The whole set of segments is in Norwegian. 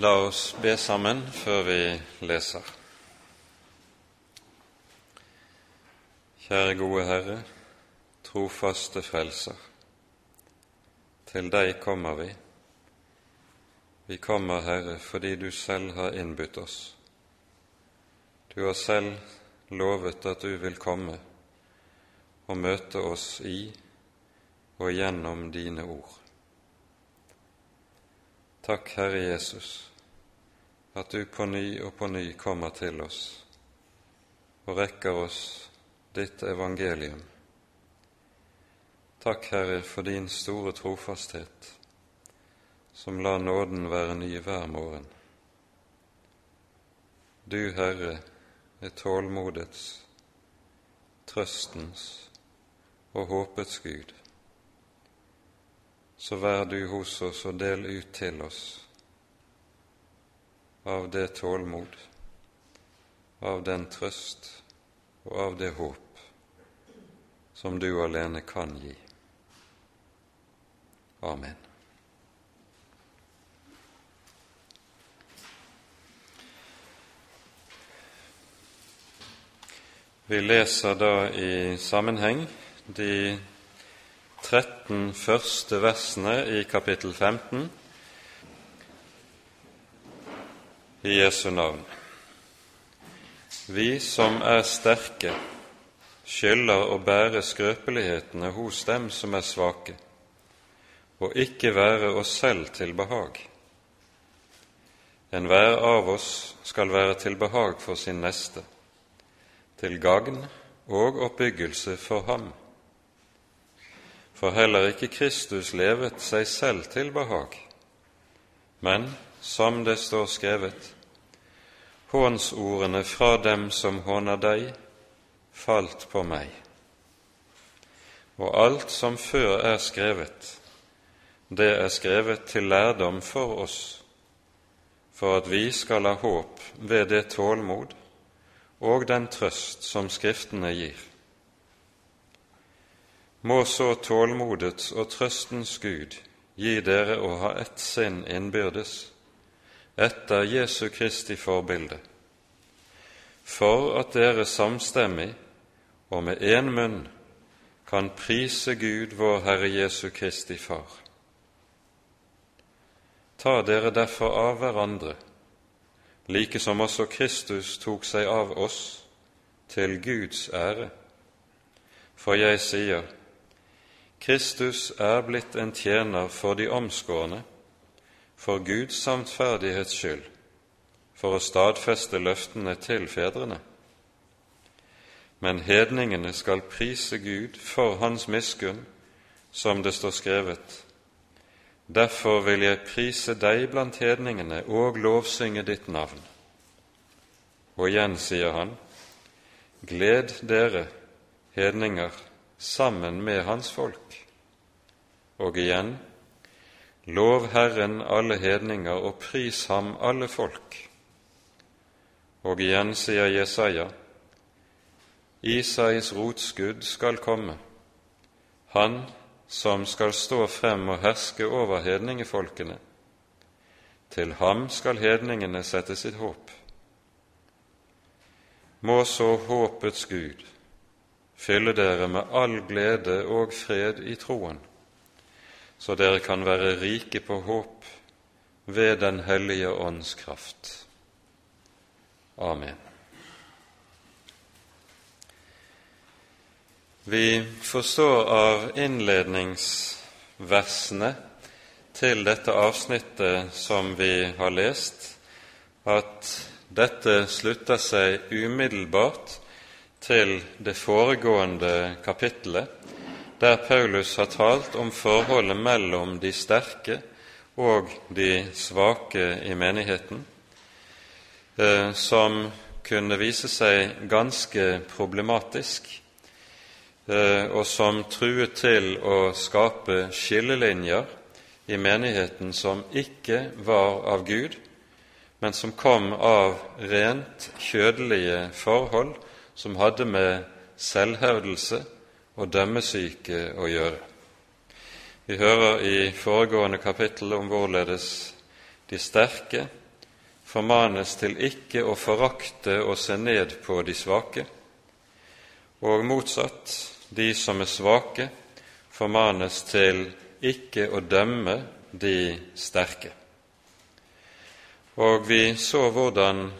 La oss be sammen før vi leser. Kjære gode Herre, trofaste Frelser. Til deg kommer vi. Vi kommer, Herre, fordi du selv har innbudt oss. Du har selv lovet at du vil komme og møte oss i og gjennom dine ord. Takk, Herre Jesus, at du på ny og på ny kommer til oss og rekker oss ditt evangelium. Takk, Herre, for din store trofasthet, som lar nåden være ny hver morgen. Du, Herre, er tålmodets, trøstens og håpets Gud. Så vær du hos oss og del ut til oss av det tålmod, av den trøst og av det håp som du alene kan gi. Amen. Vi leser da i sammenheng de 13 første versene i kapittel 15 i Jesu navn. Vi som er sterke, skylder å bære skrøpelighetene hos dem som er svake, og ikke være oss selv til behag. Enhver av oss skal være til behag for sin neste, til gagn og oppbyggelse for ham. For heller ikke Kristus levet seg selv til behag, men, som det står skrevet, Hånsordene fra dem som håner deg, falt på meg. Og alt som før er skrevet, det er skrevet til lærdom for oss, for at vi skal ha håp ved det tålmod og den trøst som Skriftene gir. Må så tålmodets og trøstens Gud gi dere å ha ett sinn innbyrdes, etter Jesu Kristi forbilde, for at dere samstemmig og med én munn kan prise Gud, vår Herre Jesu Kristi Far. Ta dere derfor av hverandre, like som også Kristus tok seg av oss, til Guds ære. For jeg sier, Kristus er blitt en tjener for de omskårne, for Guds samtferdighets skyld, for å stadfeste løftene til fedrene. Men hedningene skal prise Gud for Hans miskunn, som det står skrevet. Derfor vil jeg prise deg blant hedningene og lovsynge ditt navn. Og igjen sier han, Gled dere, hedninger, sammen med Hans folk. Og igjen, Lov Herren alle hedninger, og pris ham alle folk. Og igjen sier Jesaja, Isais rotskudd skal komme, han som skal stå frem og herske over hedningefolkene. Til ham skal hedningene sette sitt håp. Må så håpets Gud fylle dere med all glede og fred i troen så dere kan være rike på håp ved Den hellige ånds kraft. Amen. Vi forstår av innledningsversene til dette avsnittet som vi har lest, at dette slutter seg umiddelbart til det foregående kapittelet, der Paulus har talt om forholdet mellom de sterke og de svake i menigheten, eh, som kunne vise seg ganske problematisk, eh, og som truet til å skape skillelinjer i menigheten som ikke var av Gud, men som kom av rent kjødelige forhold som hadde med selvhevdelse og dømmesyke å gjøre. Vi hører i foregående kapittel om hvorledes de sterke formanes til ikke å forakte og se ned på de svake, og motsatt, de som er svake, formanes til ikke å dømme de sterke. Og vi så hvordan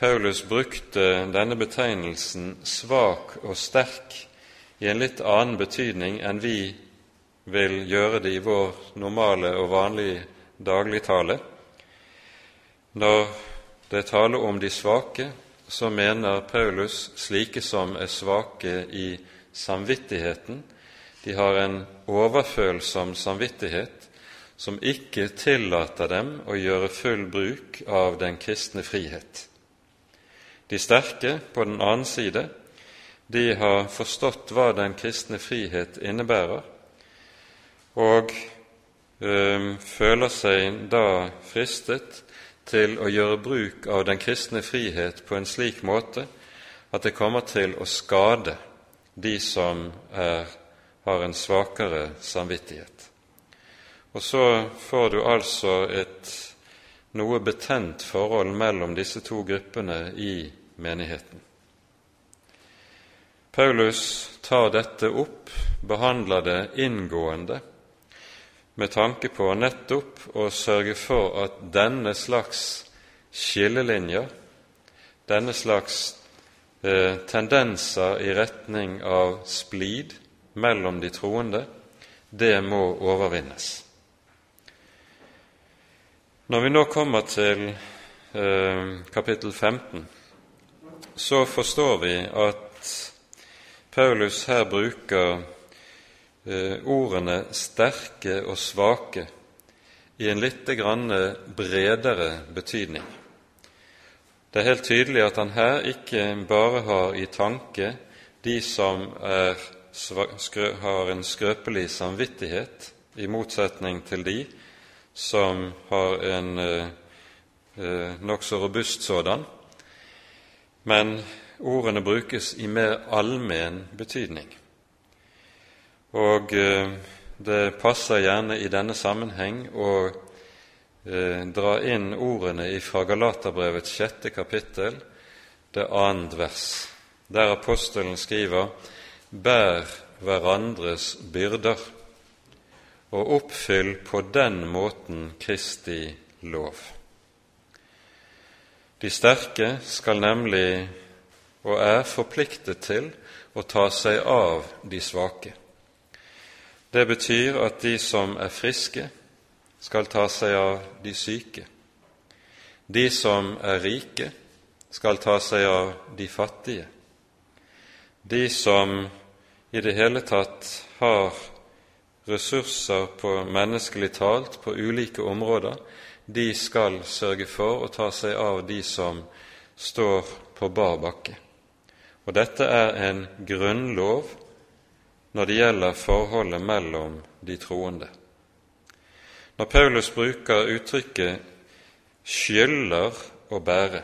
Paulus brukte denne betegnelsen svak og sterk i en litt annen betydning enn vi vil gjøre det i vår normale og vanlige dagligtale. Når det taler om de svake, så mener Paulus slike som er svake i samvittigheten. De har en overfølsom samvittighet som ikke tillater dem å gjøre full bruk av den kristne frihet. De sterke, på den annen side, de har forstått hva den kristne frihet innebærer, og øh, føler seg da fristet til å gjøre bruk av den kristne frihet på en slik måte at det kommer til å skade de som er, har en svakere samvittighet. Og så får du altså et noe betent forhold mellom disse to gruppene i menigheten. Paulus tar dette opp, behandler det inngående, med tanke på nettopp å sørge for at denne slags skillelinjer, denne slags eh, tendenser i retning av splid mellom de troende, det må overvinnes. Når vi nå kommer til eh, kapittel 15, så forstår vi at Paulus her bruker eh, ordene 'sterke' og 'svake' i en litt bredere betydning. Det er helt tydelig at han her ikke bare har i tanke de som er, har en skrøpelig samvittighet, i motsetning til de som har en eh, eh nokså robust sådan, men ordene brukes i mer allmenn betydning. Og eh, det passer gjerne i denne sammenheng å eh, dra inn ordene fra Galaterbrevets sjette kapittel, det annet vers, der apostelen skriver:" Bær hverandres byrder, og oppfyll på den måten Kristi lov. De sterke skal nemlig og er forpliktet til å ta seg av de svake. Det betyr at de som er friske, skal ta seg av de syke. De som er rike, skal ta seg av de fattige. De som i det hele tatt har ressurser på menneskelig talt på ulike områder, de skal sørge for å ta seg av de som står på bar bakke. Og dette er en grunnlov når det gjelder forholdet mellom de troende. Når Paulus bruker uttrykket 'skylder å bære',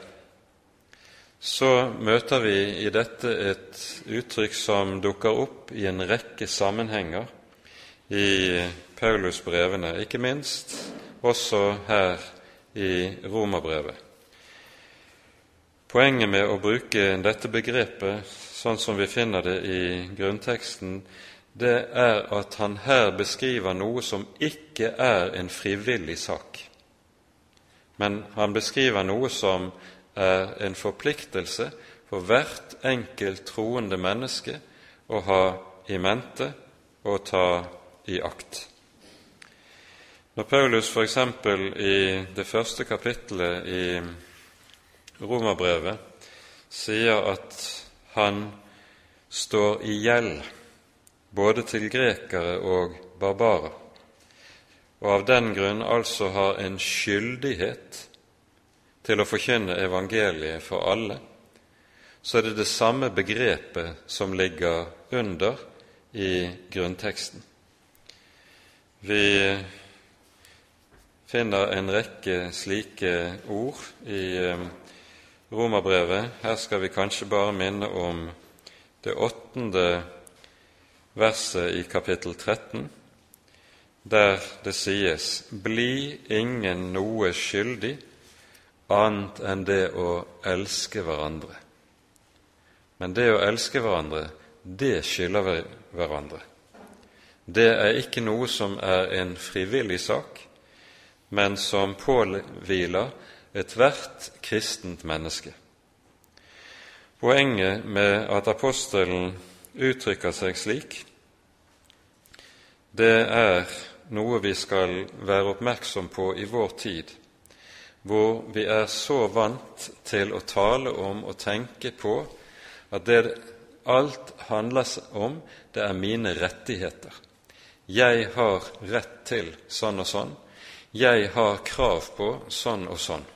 så møter vi i dette et uttrykk som dukker opp i en rekke sammenhenger i Paulus' brevene, ikke minst også her i Romerbrevet. Poenget med å bruke dette begrepet sånn som vi finner det i grunnteksten, det er at han her beskriver noe som ikke er en frivillig sak, men han beskriver noe som er en forpliktelse for hvert enkelt troende menneske å ha i mente og ta i akt. Når Paulus f.eks. i det første kapittelet i Romerbrevet sier at han står i gjeld både til grekere og barbarer, og av den grunn altså har en skyldighet til å forkynne evangeliet for alle, så er det det samme begrepet som ligger under i grunnteksten. Vi finner en rekke slike ord i eh, Romerbrevet. Her skal vi kanskje bare minne om det åttende verset i kapittel 13, der det sies:" Bli ingen noe skyldig annet enn det å elske hverandre. Men det å elske hverandre, det skylder hverandre. Det er ikke noe som er en frivillig sak, men som påhviler ethvert kristent menneske. Poenget med at apostelen uttrykker seg slik, det er noe vi skal være oppmerksom på i vår tid, hvor vi er så vant til å tale om og tenke på at det alt handler om, det er mine rettigheter. Jeg har rett til sånn og sånn. Jeg har krav på sånn og sånn.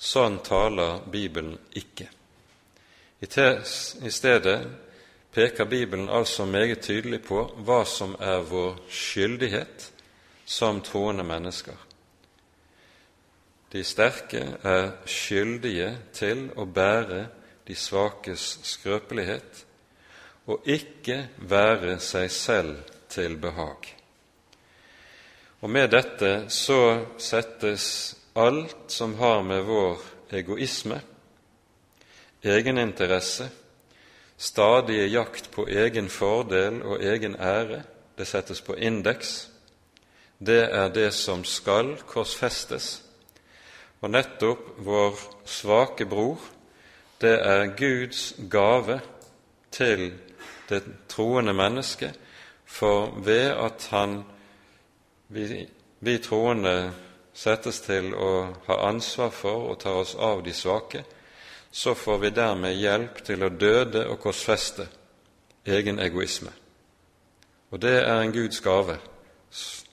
Sånn taler Bibelen ikke. I stedet peker Bibelen altså meget tydelig på hva som er vår skyldighet som troende mennesker. De sterke er skyldige til å bære de svakes skrøpelighet og ikke være seg selv til behag. Og med dette så settes alt som har med vår egoisme, egeninteresse, stadige jakt på egen fordel og egen ære, det settes på indeks. Det er det som skal korsfestes. Og nettopp vår svake bror, det er Guds gave til det troende mennesket, for ved at han, vi, vi troende settes til å ha ansvar for og ta oss av de svake, så får vi dermed hjelp til å døde og korsfeste egen egoisme. Og det er en Guds gave.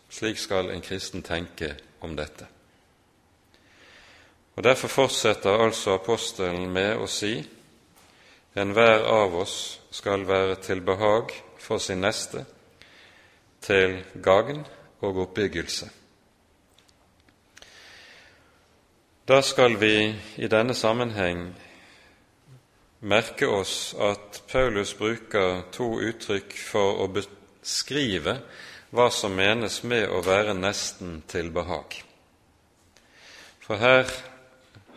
Slik skal en kristen tenke om dette. Og Derfor fortsetter altså apostelen med å si enhver av oss skal være til behag for sin neste, til gagn og oppbyggelse. Da skal vi i denne sammenheng merke oss at Paulus bruker to uttrykk for å beskrive hva som menes med å være nesten til behag. For her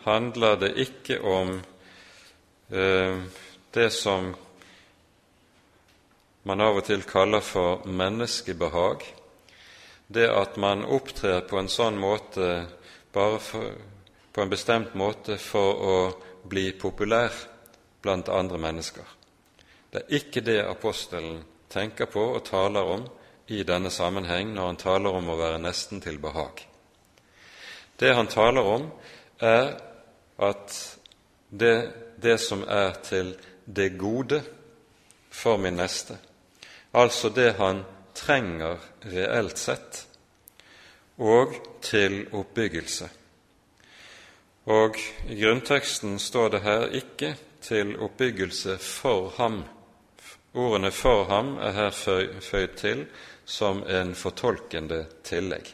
handler det ikke om eh, det som man av og til kaller for menneskebehag, det at man opptrer på en sånn måte bare for, på en bestemt måte for å bli populær blant andre mennesker. Det er ikke det apostelen tenker på og taler om i denne sammenheng når han taler om å være nesten til behag. Det han taler om, er at det, det som er til det gode for min neste, altså det han trenger reelt sett, og til oppbyggelse. Og i grunnteksten står det her ikke til oppbyggelse for ham. Ordene 'for ham' er her føyd til som en fortolkende tillegg.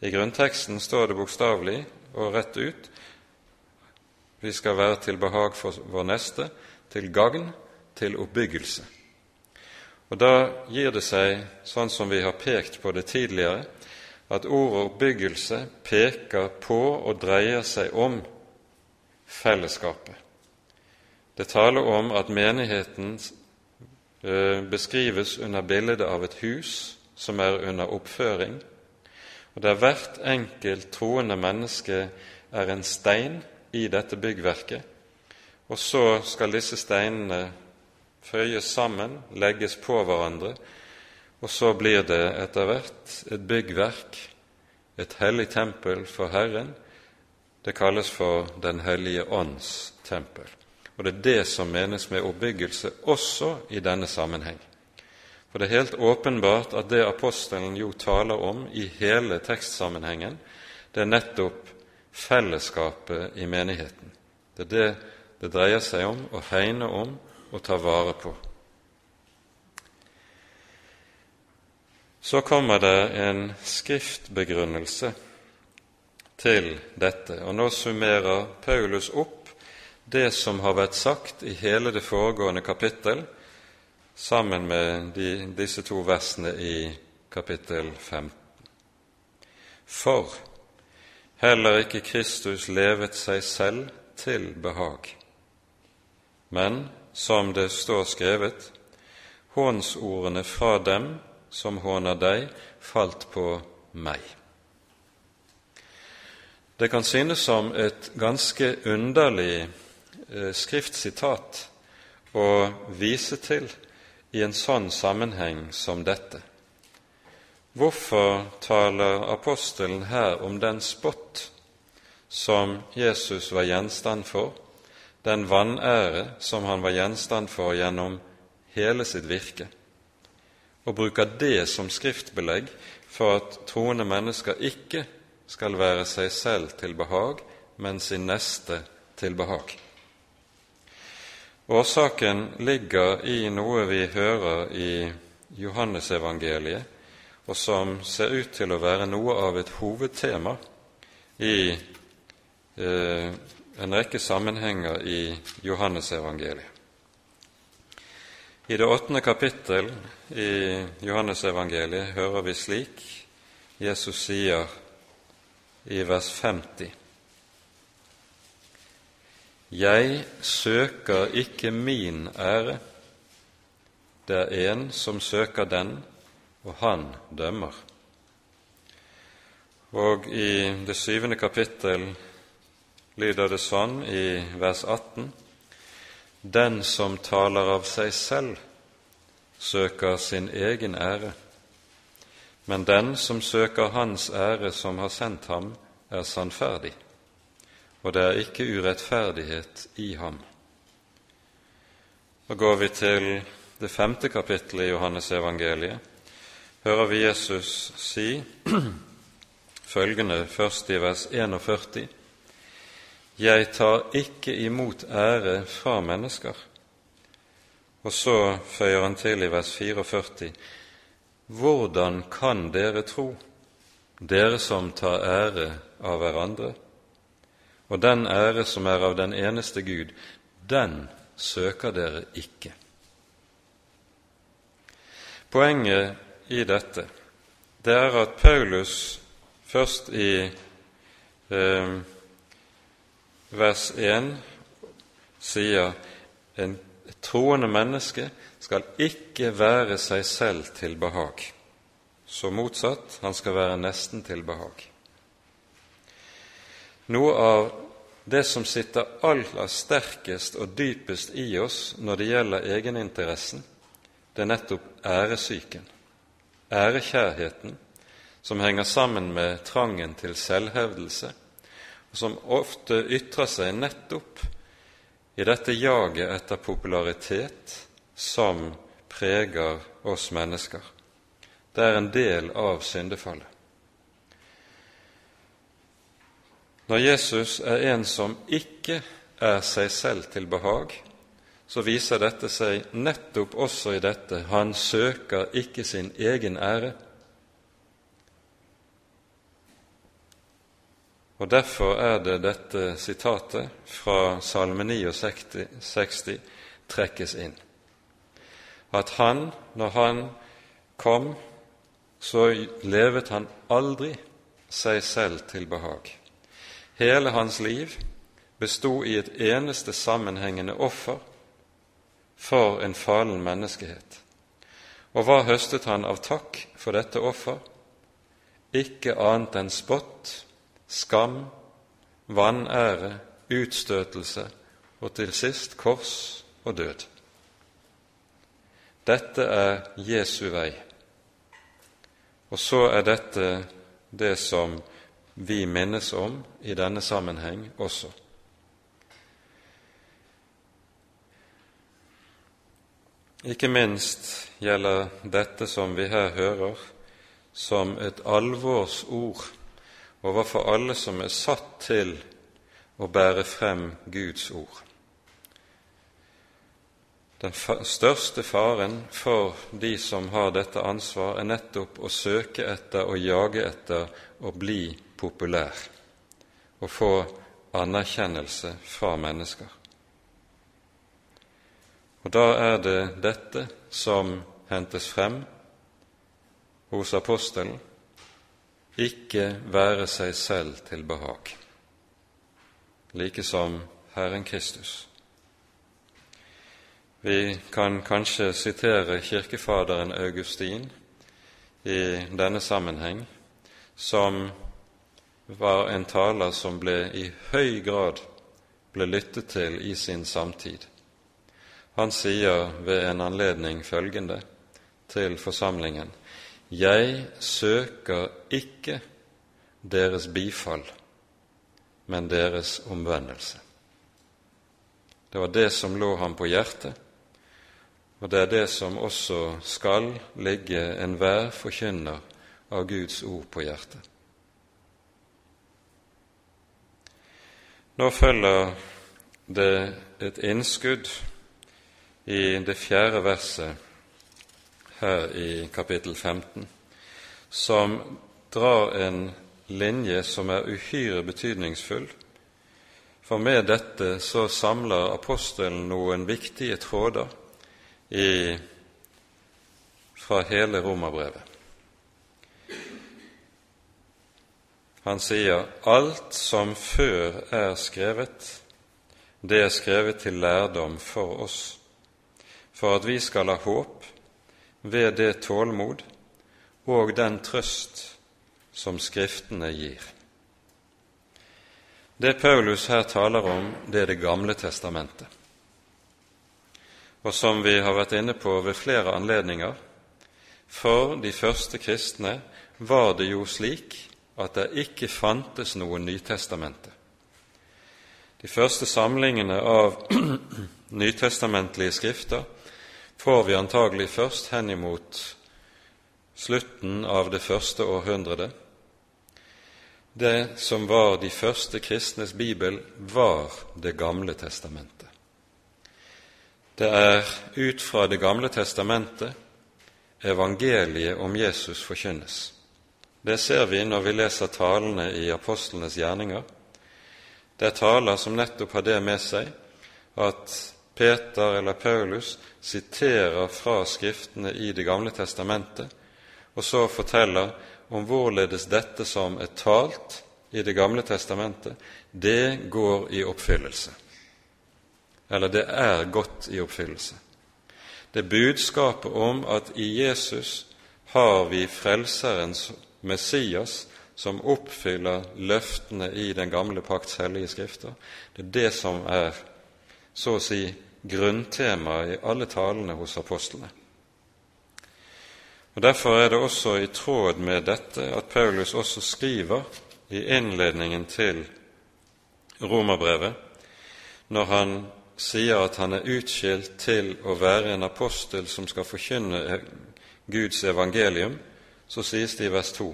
I grunnteksten står det bokstavelig og rett ut vi skal være til behag for vår neste, til gagn, til oppbyggelse. Og Da gir det seg, sånn som vi har pekt på det tidligere, at ordet oppbyggelse peker på og dreier seg om fellesskapet. Det taler om at menigheten eh, beskrives under bildet av et hus som er under oppføring, og der hvert enkelt troende menneske er en stein i dette byggverket, og så skal disse steinene føyes sammen, legges på hverandre, og så blir det etter hvert et byggverk, et hellig tempel for Herren. Det kalles for Den hellige ånds tempel. Og det er det som menes med oppbyggelse også i denne sammenheng. For det er helt åpenbart at det apostelen jo taler om i hele tekstsammenhengen, det er nettopp fellesskapet i menigheten. Det er det det dreier seg om å hegne om og ta vare på. Så kommer det en skriftbegrunnelse til dette, og nå summerer Paulus opp det som har vært sagt i hele det foregående kapittel, sammen med de, disse to versene i kapittel 15. For heller ikke Kristus levet seg selv til behag, men, som det står skrevet, hånsordene fra dem som håner deg, falt på meg. Det kan synes som et ganske underlig eh, skriftsitat å vise til i en sånn sammenheng som dette. Hvorfor taler apostelen her om den spott som Jesus var gjenstand for, den vanære som han var gjenstand for gjennom hele sitt virke, og bruker det som skriftbelegg for at troende mennesker ikke skal være seg selv til behag, men sin neste til behag. Årsaken ligger i noe vi hører i Johannesevangeliet, og som ser ut til å være noe av et hovedtema i eh, en rekke sammenhenger i Johannesevangeliet. I det åttende kapittel i Johannesevangeliet hører vi slik Jesus sier i vers 50.: Jeg søker ikke min ære, det er en som søker den, og han dømmer. Og i det syvende kapittel lyder det sånn i vers 18.: Den som taler av seg selv, søker sin egen ære men den som søker Hans ære som har sendt ham, er sannferdig, og det er ikke urettferdighet i ham. Da går vi til det femte kapittelet i Johannes evangeliet. Hører vi Jesus si følgende først i vers 41.: Jeg tar ikke imot ære fra mennesker. Og så føyer han til i vers 44.: hvordan kan dere tro, dere som tar ære av hverandre? Og den ære som er av den eneste Gud, den søker dere ikke. Poenget i dette det er at Paulus først i eh, vers 1 sier en troende menneske skal ikke være seg selv til behag. Så motsatt, han skal være nesten til behag. Noe av det som sitter aller sterkest og dypest i oss når det gjelder egeninteressen, det er nettopp æresyken, ærekjærheten, som henger sammen med trangen til selvhevdelse, og som ofte ytrer seg nettopp i dette jaget etter popularitet som preger oss mennesker. Det er en del av syndefallet. Når Jesus er en som ikke er seg selv til behag, så viser dette seg nettopp også i dette han søker ikke sin egen ære, Og Derfor er det dette sitatet fra Salme 69 trekkes inn. At han, når han kom, så levet han aldri seg selv til behag. Hele hans liv bestod i et eneste sammenhengende offer for en fallen menneskehet. Og hva høstet han av takk for dette offer? Ikke annet enn spott skam, vanære, utstøtelse og til sist kors og død. Dette er Jesu vei. Og så er dette det som vi minnes om i denne sammenheng også. Ikke minst gjelder dette som vi her hører, som et alvorsord overfor alle som er satt til å bære frem Guds ord. Den største faren for de som har dette ansvar, er nettopp å søke etter og jage etter å bli populær og få anerkjennelse fra mennesker. Og da er det dette som hentes frem hos apostelen, ikke være seg selv til behag, like som Herren Kristus. Vi kan kanskje sitere kirkefaderen Augustin i denne sammenheng, som var en taler som ble i høy grad ble lyttet til i sin samtid. Han sier ved en anledning følgende til forsamlingen Jeg søker ikke deres bifall, men deres omvendelse. Det var det som lå ham på hjertet, og det er det som også skal ligge enhver forkynner av Guds ord på hjertet. Nå følger det et innskudd i det fjerde verset her i kapittel 15, som drar en linje som er uhyre betydningsfull. For med dette så samler apostelen noen viktige tråder i, fra hele romerbrevet. Han sier alt som før er skrevet, det er skrevet til lærdom for oss, for at vi skal ha håp ved det tålmod og den trøst som Skriftene gir. Det Paulus her taler om, det er Det gamle testamentet. Og som vi har vært inne på ved flere anledninger, for de første kristne var det jo slik at det ikke fantes noe Nytestamente. De første samlingene av nytestamentlige skrifter får vi antagelig først henimot slutten av det første århundret. Det som var de første kristnes bibel, var Det gamle testamentet. Det er ut fra Det gamle testamentet evangeliet om Jesus forkynnes. Det ser vi når vi leser talene i apostlenes gjerninger. Det er taler som nettopp har det med seg at Peter eller Paulus siterer fra Skriftene i Det gamle testamentet, og så forteller om hvorledes dette som er talt i Det gamle testamentet, det går i oppfyllelse. Eller det er godt i oppfyllelse. Det budskapet om at i Jesus har vi Frelserens Messias som oppfyller løftene i den gamle pakts hellige skrifter. Det er det som er så å si grunntemaet i alle talene hos apostlene. Og Derfor er det også i tråd med dette at Paulus også skriver i innledningen til romerbrevet, når han sier at han er utskilt til å være en apostel som skal forkynne Guds evangelium, så sies det i vers 2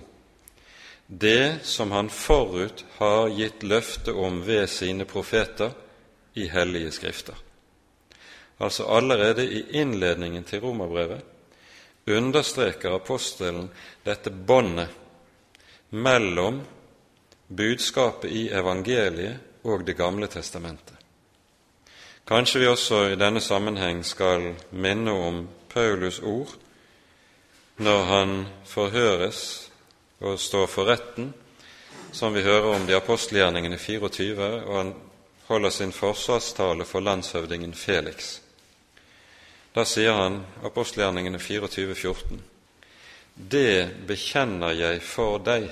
det som han forut har gitt løfte om ved sine profeter i hellige skrifter. Altså allerede i innledningen til romerbrevet understreker apostelen dette båndet mellom budskapet i evangeliet og Det gamle testamentet. Kanskje vi også i denne sammenheng skal minne om Paulus' ord når han forhøres og står for retten, som vi hører om de apostelgjerningene 24, og han holder sin forsvarstale for landshøvdingen Felix. Da sier han, apostelgjerningene 24, 14, Det bekjenner jeg for deg,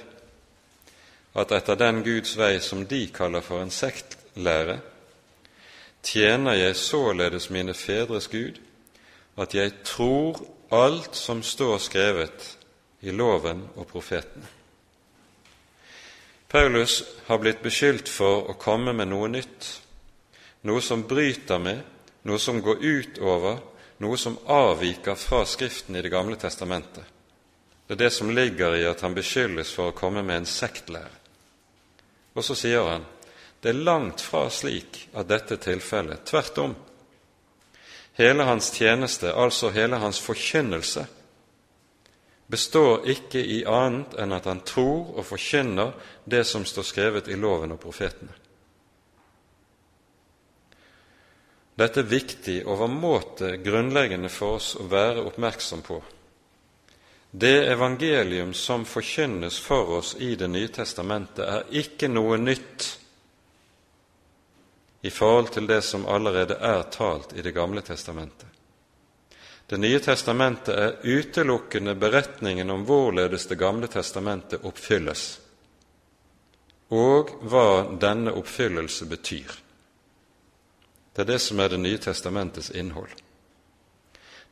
at etter den Guds vei som de kaller for en sektlære, tjener jeg således mine fedres Gud, at jeg tror alt som står skrevet i loven og profetene. Paulus har blitt beskyldt for å komme med noe nytt, noe som bryter med, noe som går utover, noe som avviker fra Skriften i Det gamle testamentet. Det er det som ligger i at han beskyldes for å komme med en sektlære. Og så sier han det er langt fra slik at dette er tilfellet. Tvert om. Hele hans tjeneste, altså hele hans forkynnelse, består ikke i annet enn at han tror og forkynner det som står skrevet i loven og profetene. Dette er viktig overmåte grunnleggende for oss å være oppmerksom på det evangelium som forkynnes for oss i Det nye testamentet, er ikke noe nytt i forhold til det som allerede er talt i Det gamle testamentet. Det nye testamentet er utelukkende beretningen om hvorledes Det gamle testamentet oppfylles, og hva denne oppfyllelse betyr. Det er det som er Det nye testamentets innhold.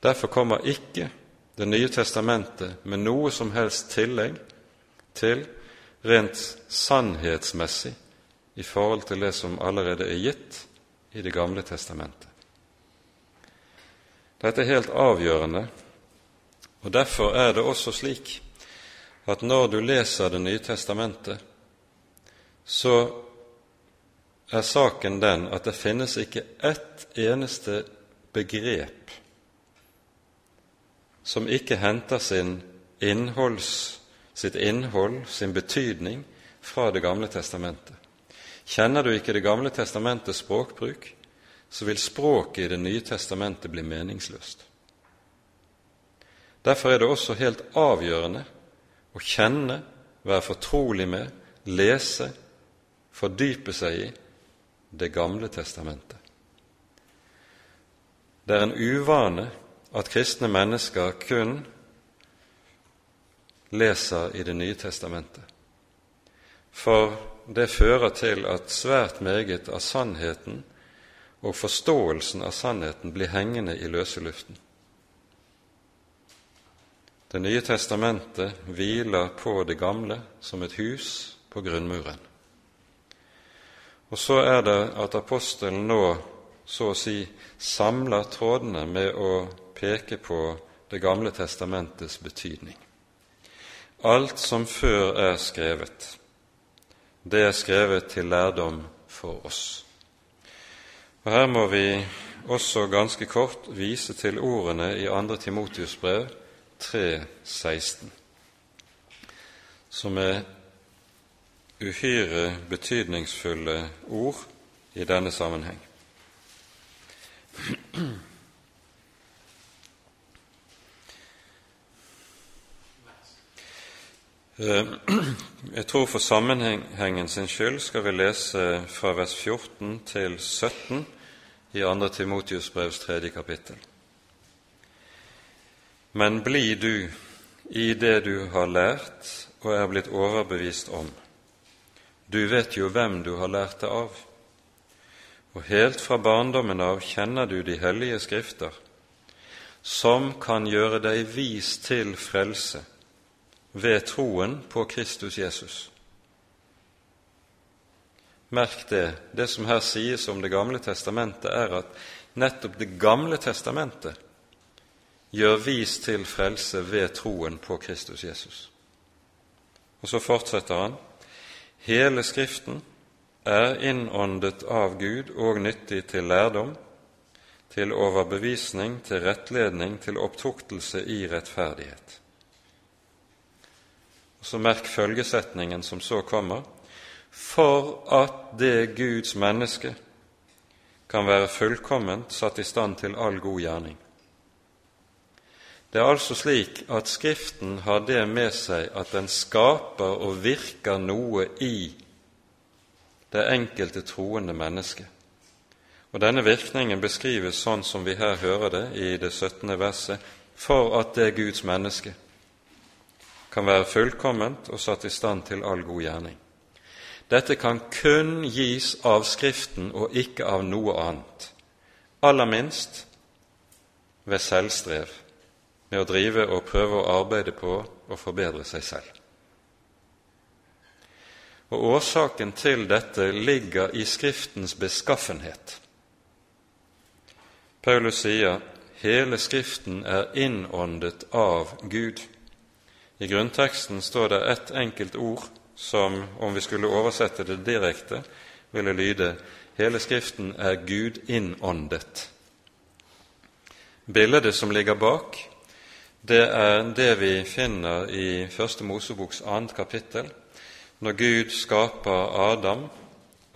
Derfor kommer ikke Det nye testamentet med noe som helst tillegg til rent sannhetsmessig i forhold til det som allerede er gitt i Det gamle testamentet. Dette er helt avgjørende, og derfor er det også slik at når du leser Det nye testamentet, så er saken den at det finnes ikke ett eneste begrep som ikke henter sin innholds, sitt innhold, sin betydning, fra Det gamle testamentet. Kjenner du ikke Det gamle testamentets språkbruk, så vil språket i Det nye testamentet bli meningsløst. Derfor er det også helt avgjørende å kjenne, være fortrolig med, lese, fordype seg i Det gamle testamentet. Det er en uvane at kristne mennesker kun leser i Det nye testamentet, for det fører til at svært meget av sannheten og forståelsen av sannheten blir hengende i løse luften. Det nye testamentet hviler på det gamle som et hus på grunnmuren. Og så er det at apostelen nå så å si samler trådene med å peke på Det gamle testamentets betydning. Alt som før er skrevet, det er skrevet til lærdom for oss. Og Her må vi også ganske kort vise til ordene i 2. Timotius brev 3,16, som er uhyre betydningsfulle ord i denne sammenheng. Eh, jeg tror for sammenhengen sin skyld skal vi lese fra vers 14 til 17 i 2. Timotius brevs tredje kapittel. Men bli du i det du har lært og er blitt overbevist om. Du vet jo hvem du har lært det av, og helt fra barndommen av kjenner du de hellige skrifter, som kan gjøre deg vis til frelse ved troen på Kristus Jesus. Merk det, det som her sies om Det gamle testamentet, er at nettopp Det gamle testamentet gjør vis til frelse ved troen på Kristus Jesus. Og så fortsetter han hele Skriften er innåndet av Gud og nyttig til lærdom, til overbevisning, til rettledning, til opptuktelse i rettferdighet. Og så merk følgesetningen som så kommer for at det Guds menneske kan være fullkomment satt i stand til all god gjerning. Det er altså slik at Skriften har det med seg at den skaper og virker noe i det enkelte troende mennesket. Og Denne virkningen beskrives sånn som vi her hører det i det 17. verset, for at det Guds menneske kan være fullkomment og satt i stand til all god gjerning. Dette kan kun gis av Skriften og ikke av noe annet, aller minst ved selvstrev, med å drive og prøve å arbeide på å forbedre seg selv. Og Årsaken til dette ligger i Skriftens beskaffenhet. Paulus sier hele Skriften er innåndet av Gud. I grunnteksten står det ett enkelt ord som, om vi skulle oversette det direkte, ville lyde hele Skriften er Gud innåndet. Bildet som ligger bak, det er det vi finner i Første Moseboks annet kapittel, når Gud skaper Adam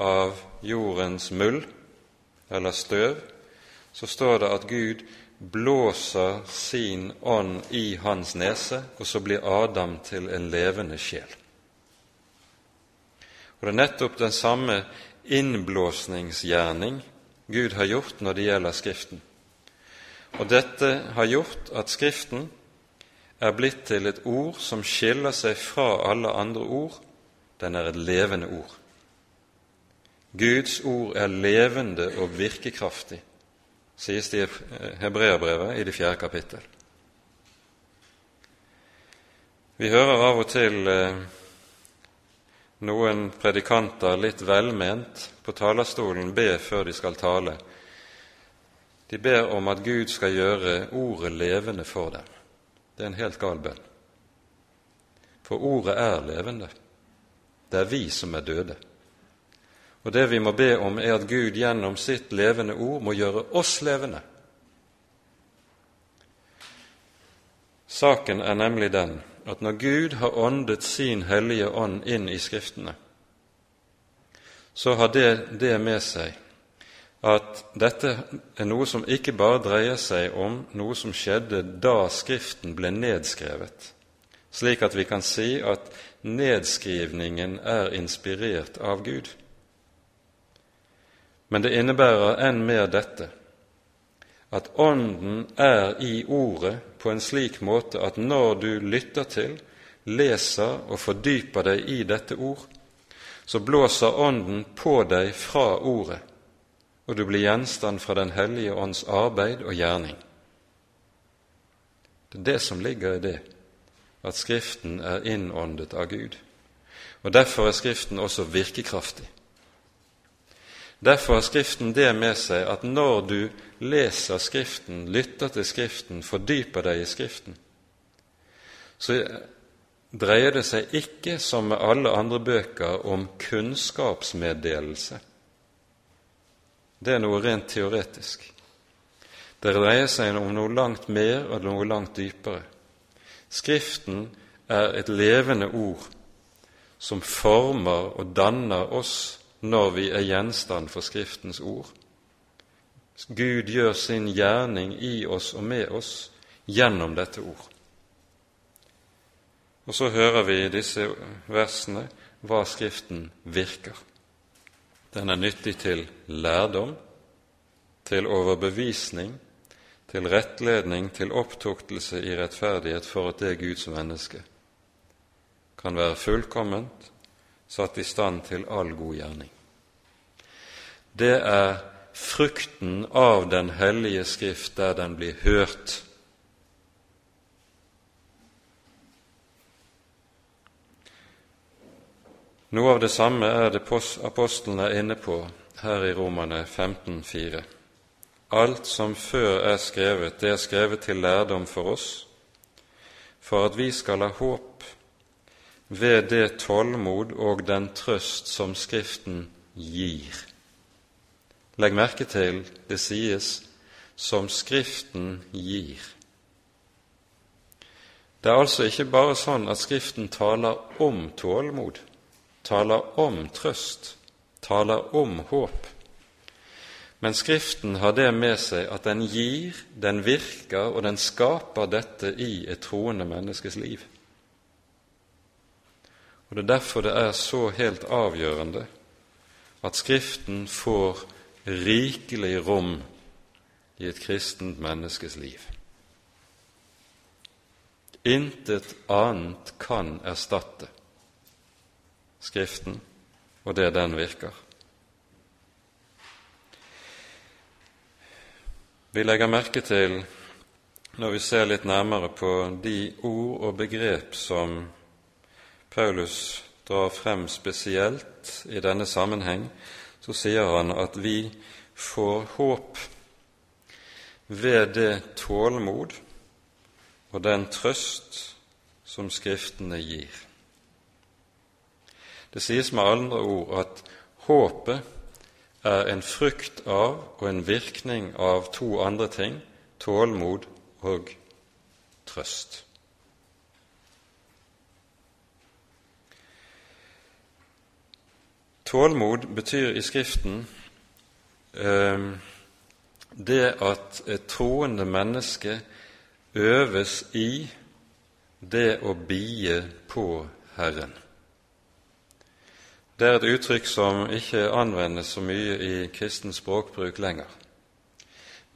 av jordens mull, eller støv, så står det at Gud blåser sin ånd i hans nese, og så blir Adam til en levende sjel. Og Det er nettopp den samme innblåsningsgjerning Gud har gjort når det gjelder Skriften. Og dette har gjort at Skriften er blitt til et ord som skiller seg fra alle andre ord. Den er et levende ord. Guds ord er levende og virkekraftig, sies det i Hebreabrevet i det fjerde kapittel. Vi hører av og til eh, noen predikanter litt velment på talerstolen be før de skal tale. De ber om at Gud skal gjøre ordet levende for dem. Det er en helt gal bønn. For ordet er levende. Det er vi som er døde. Og det vi må be om, er at Gud gjennom sitt levende ord må gjøre oss levende. Saken er nemlig den at når Gud har åndet sin hellige ånd inn i Skriftene, så har det det med seg at dette er noe som ikke bare dreier seg om noe som skjedde da Skriften ble nedskrevet, slik at vi kan si at nedskrivningen er inspirert av Gud. Men det innebærer enn mer dette at Ånden er i Ordet på en slik måte at når du lytter til, leser og fordyper deg i dette ord, så blåser Ånden på deg fra Ordet og du blir gjenstand for Den hellige ånds arbeid og gjerning. Det er det som ligger i det, at Skriften er innåndet av Gud. Og Derfor er Skriften også virkekraftig. Derfor har Skriften det med seg at når du leser Skriften, lytter til Skriften, fordyper deg i Skriften, så dreier det seg ikke, som med alle andre bøker, om kunnskapsmeddelelse det er noe rent teoretisk. Det dreier seg om noe langt mer og noe langt dypere. Skriften er et levende ord som former og danner oss når vi er gjenstand for Skriftens ord. Gud gjør sin gjerning i oss og med oss gjennom dette ord. Og så hører vi i disse versene hva Skriften virker. Den er nyttig til lærdom, til overbevisning, til rettledning, til opptuktelse i rettferdighet for at det Guds menneske kan være fullkomment, satt i stand til all god gjerning. Det er frukten av Den hellige Skrift der den blir hørt Noe av det samme er det apostlene er inne på her i Romane 15,4. Alt som før er skrevet, det er skrevet til lærdom for oss, for at vi skal ha håp ved det tålmod og den trøst som Skriften gir. Legg merke til det sies 'som Skriften gir'. Det er altså ikke bare sånn at Skriften taler om tålmod taler om trøst, taler om håp. Men Skriften har det med seg at den gir, den virker, og den skaper dette i et troende menneskes liv. Og Det er derfor det er så helt avgjørende at Skriften får rikelig rom i et kristent menneskes liv. Intet annet kan erstatte Skriften og det den virker. Vi legger merke til, når vi ser litt nærmere på de ord og begrep som Paulus drar frem spesielt i denne sammenheng, så sier han at vi får håp ved det tålmod og den trøst som Skriftene gir. Det sies med andre ord at håpet er en frukt av og en virkning av to andre ting tålmod og trøst. Tålmod betyr i Skriften eh, det at et troende menneske øves i det å bie på Herren. Det er et uttrykk som ikke anvendes så mye i kristen språkbruk lenger,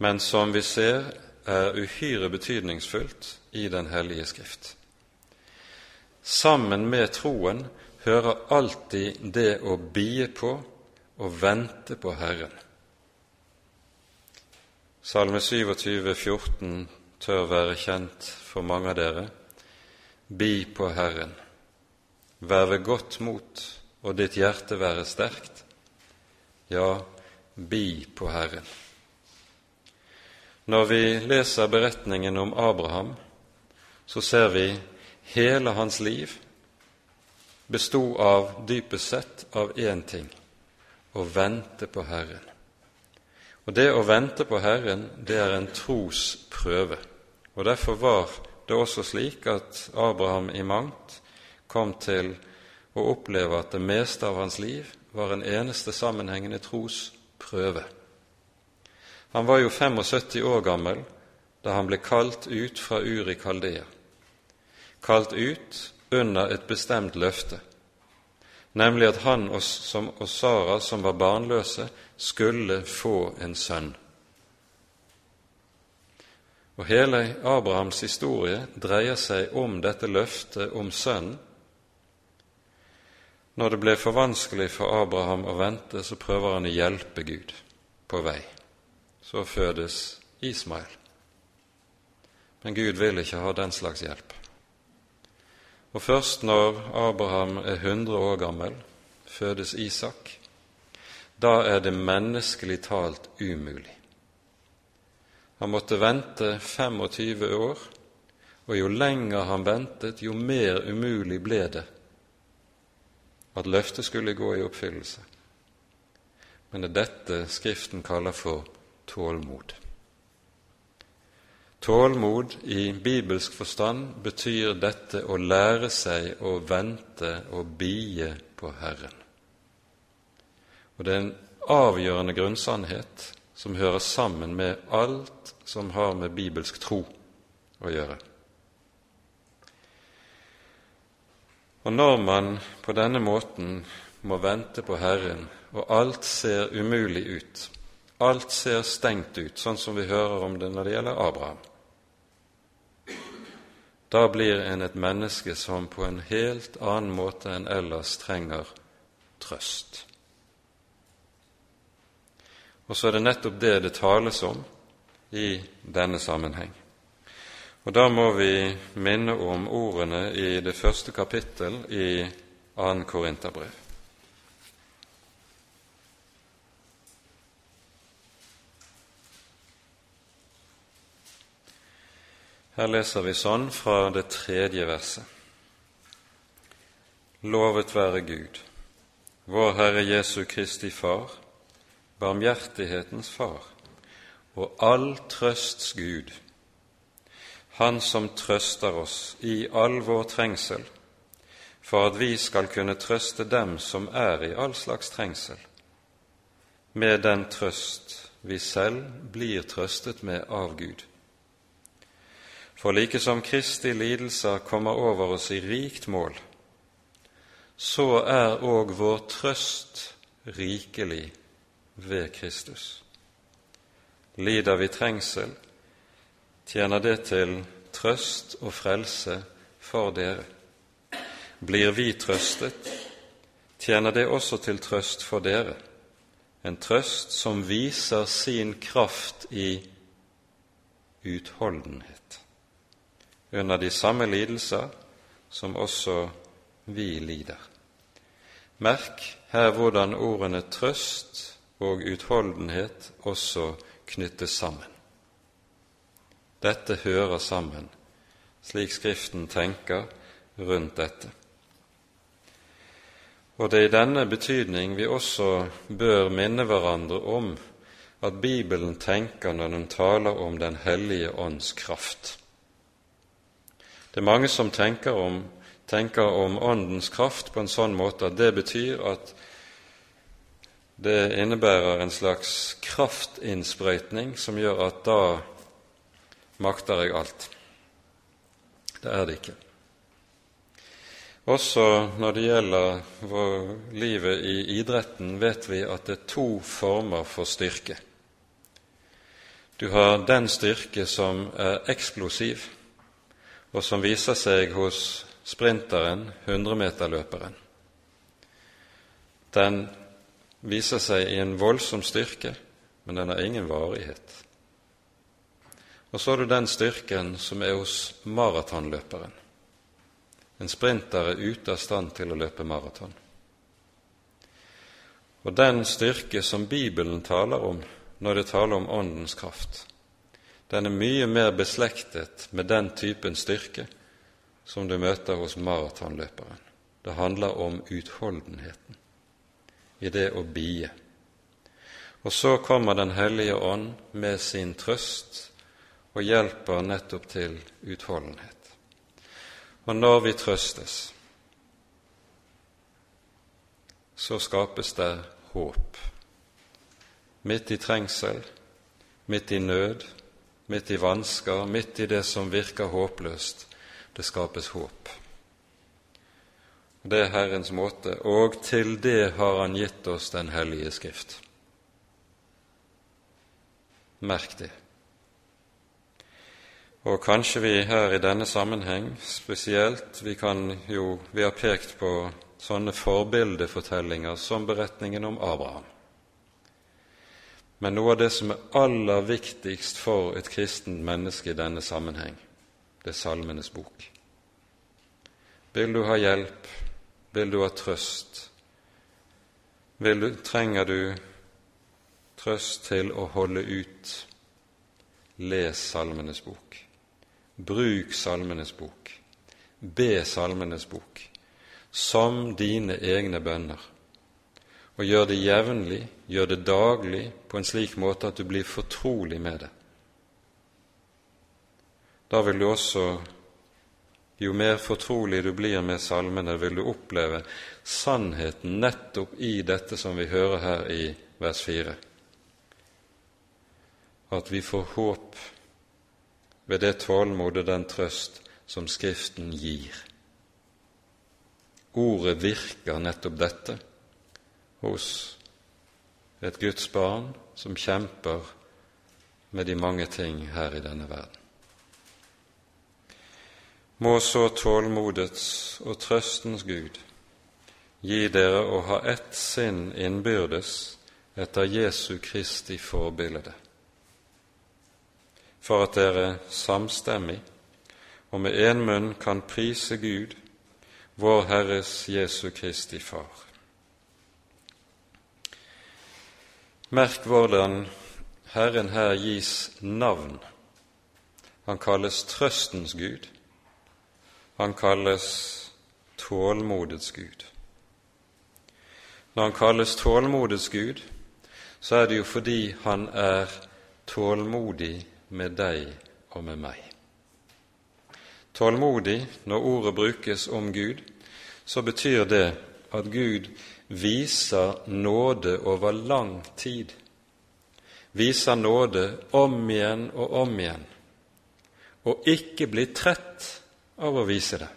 men som vi ser er uhyre betydningsfullt i Den hellige Skrift. Sammen med troen hører alltid det å bie på og vente på Herren. Salme 27, 14 tør være kjent for mange av dere. Bi på Herren, vær ved godt mot, og ditt hjerte være sterkt. Ja, bi på Herren. Når vi leser beretningen om Abraham, så ser vi hele hans liv bestod av dypest sett av én ting å vente på Herren. Og Det å vente på Herren, det er en trosprøve. Og Derfor var det også slik at Abraham i mangt kom til å oppleve at det meste av hans liv var en eneste sammenhengende trosprøve. Han var jo 75 år gammel da han ble kalt ut fra Uri Kaldea, kalt ut under et bestemt løfte, nemlig at han og, som, og Sara, som var barnløse, skulle få en sønn. Og Hele Abrahams historie dreier seg om dette løftet om sønnen. Når det ble for vanskelig for Abraham å vente, så prøver han å hjelpe Gud på vei så fødes Ismael. Men Gud vil ikke ha den slags hjelp. Og først når Abraham er 100 år gammel, fødes Isak. Da er det menneskelig talt umulig. Han måtte vente 25 år, og jo lenger han ventet, jo mer umulig ble det at løftet skulle gå i oppfyllelse. Men det er dette Skriften kaller for tålmod. Tålmod i bibelsk forstand betyr dette å lære seg å vente og bie på Herren. Og Det er en avgjørende grunnsannhet som hører sammen med alt som har med bibelsk tro å gjøre. Og når man på denne måten må vente på Herren, og alt ser umulig ut, Alt ser stengt ut, sånn som vi hører om det når det gjelder Abraham. Da blir en et menneske som på en helt annen måte enn ellers trenger trøst. Og så er det nettopp det det tales om i denne sammenheng. Og da må vi minne om ordene i det første kapittel i 2. Korinterbrev. Her leser vi sånn fra det tredje verset. Lovet være Gud, vår Herre Jesu Kristi Far, barmhjertighetens Far og all trøsts Gud, Han som trøster oss i all vår trengsel, for at vi skal kunne trøste dem som er i all slags trengsel, med den trøst vi selv blir trøstet med av Gud. For like som Kristi lidelser kommer over oss i rikt mål, så er òg vår trøst rikelig ved Kristus. Lider vi trengsel, tjener det til trøst og frelse for dere. Blir vi trøstet, tjener det også til trøst for dere, en trøst som viser sin kraft i utholdenhet under de samme lidelser som også vi lider. Merk her hvordan ordene trøst og utholdenhet også knyttes sammen. Dette hører sammen, slik Skriften tenker rundt dette. Og det er i denne betydning vi også bør minne hverandre om at Bibelen tenker når den taler om Den hellige ånds kraft. Det er mange som tenker om, tenker om Åndens kraft på en sånn måte at det betyr at det innebærer en slags kraftinnsprøytning som gjør at da makter jeg alt. Det er det ikke. Også når det gjelder livet i idretten, vet vi at det er to former for styrke. Du har den styrke som er eksplosiv, og som viser seg hos sprinteren, hundremeterløperen. Den viser seg i en voldsom styrke, men den har ingen varighet. Og så har du den styrken som er hos maratonløperen. En sprinter er ute av stand til å løpe maraton. Og den styrke som Bibelen taler om når det taler om Åndens kraft, den er mye mer beslektet med den typen styrke som du møter hos maratonløperen. Det handler om utholdenheten i det å bie. Og så kommer Den hellige ånd med sin trøst og hjelper nettopp til utholdenhet. Og når vi trøstes, så skapes det håp. Midt i trengsel, midt i nød, midt i vansker, midt i det som virker håpløst, det skapes håp. Det er Herrens måte, og til det har Han gitt oss Den hellige Skrift. Merk det. Og kanskje vi her i denne sammenheng spesielt Vi, jo, vi har pekt på sånne forbildefortellinger som beretningen om Abraham. Men noe av det som er aller viktigst for et kristent menneske i denne sammenheng, det er Salmenes bok. Vil du ha hjelp, vil du ha trøst, du, trenger du trøst til å holde ut, les Salmenes bok. Bruk Salmenes bok. Be Salmenes bok som dine egne bønner. Og gjør det jevnlig, gjør det daglig, på en slik måte at du blir fortrolig med det. Da vil du også, jo mer fortrolig du blir med salmene, vil du oppleve sannheten nettopp i dette som vi hører her i vers 4. At vi får håp ved det tålmod og den trøst som Skriften gir. Ordet virker nettopp dette hos et Guds barn som kjemper med de mange ting her i denne verden. Må så tålmodets og trøstens Gud gi dere å ha ett sinn innbyrdes etter Jesu Kristi forbilde for at dere samstemmig og med én munn kan prise Gud, vår Herres Jesu Kristi Far. Merk hvordan Herren her gis navn. Han kalles trøstens Gud. Han kalles tålmodets Gud. Når han kalles tålmodets Gud, så er det jo fordi han er tålmodig med deg og med meg. Tålmodig, når ordet brukes om Gud, så betyr det at Gud viser nåde over lang tid. Viser nåde om igjen og om igjen, og ikke blir trett av å vise det.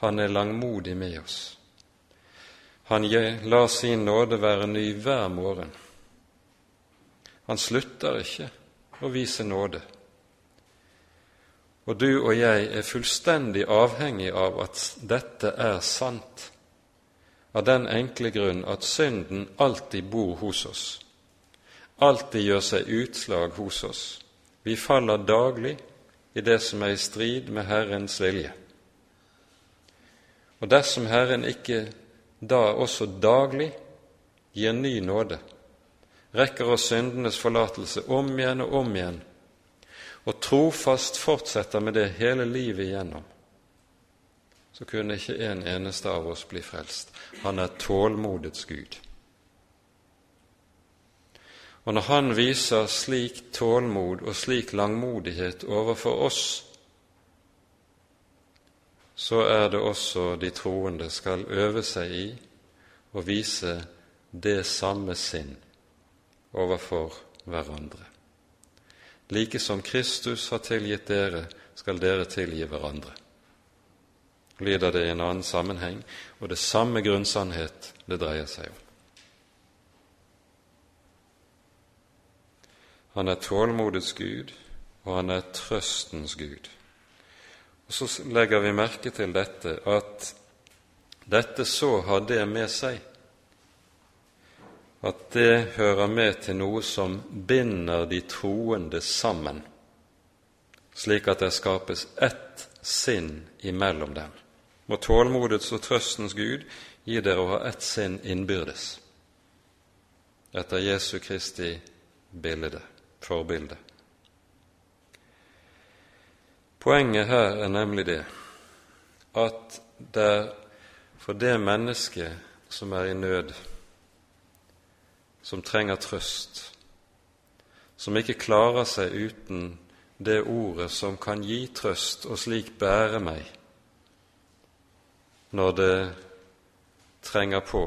Han er langmodig med oss. Han lar sin nåde være ny hver morgen. Han slutter ikke å vise nåde. Og du og jeg er fullstendig avhengig av at dette er sant, av den enkle grunn at synden alltid bor hos oss, alltid gjør seg utslag hos oss. Vi faller daglig i det som er i strid med Herrens vilje. Og dersom Herren ikke da også daglig gir ny nåde, rekker oss syndenes forlatelse om igjen og om igjen, og trofast fortsetter med det hele livet igjennom, så kunne ikke en eneste av oss bli frelst. Han er tålmodets Gud. Og når Han viser slik tålmod og slik langmodighet overfor oss, så er det også de troende skal øve seg i å vise det samme sinn overfor hverandre. Like som Kristus har tilgitt dere, skal dere tilgi hverandre. Lyder det i en annen sammenheng, og det samme grunnsannhet det dreier seg om. Han er tålmodets Gud, og han er trøstens Gud. Og Så legger vi merke til dette, at dette så har det med seg at det hører med til noe som binder de troende sammen, slik at det skapes ett sinn imellom dem. Må tålmodets og trøstens Gud gi dere å ha ett sinn innbyrdes, etter Jesu Kristi bilde, forbilde. Poenget her er nemlig det at det for det mennesket som er i nød, som trenger trøst, som ikke klarer seg uten det ordet som kan gi trøst og slik bære meg når det trenger på.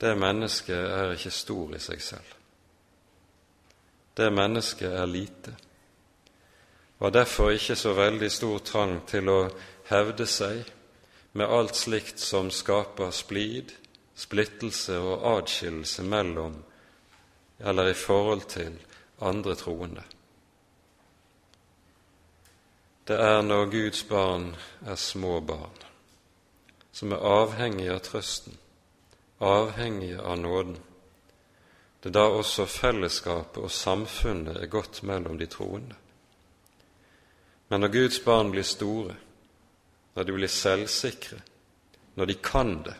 Det mennesket er ikke stor i seg selv. Det mennesket er lite, og har derfor ikke så veldig stor trang til å hevde seg med alt slikt som skaper splid, splittelse og adskillelse mellom eller i forhold til andre troende. Det er når Guds barn er små barn, som er avhengige av trøsten, avhengige av nåden. Det er da også fellesskapet og samfunnet er godt mellom de troende. Men når Guds barn blir store, når de blir selvsikre, når de kan det,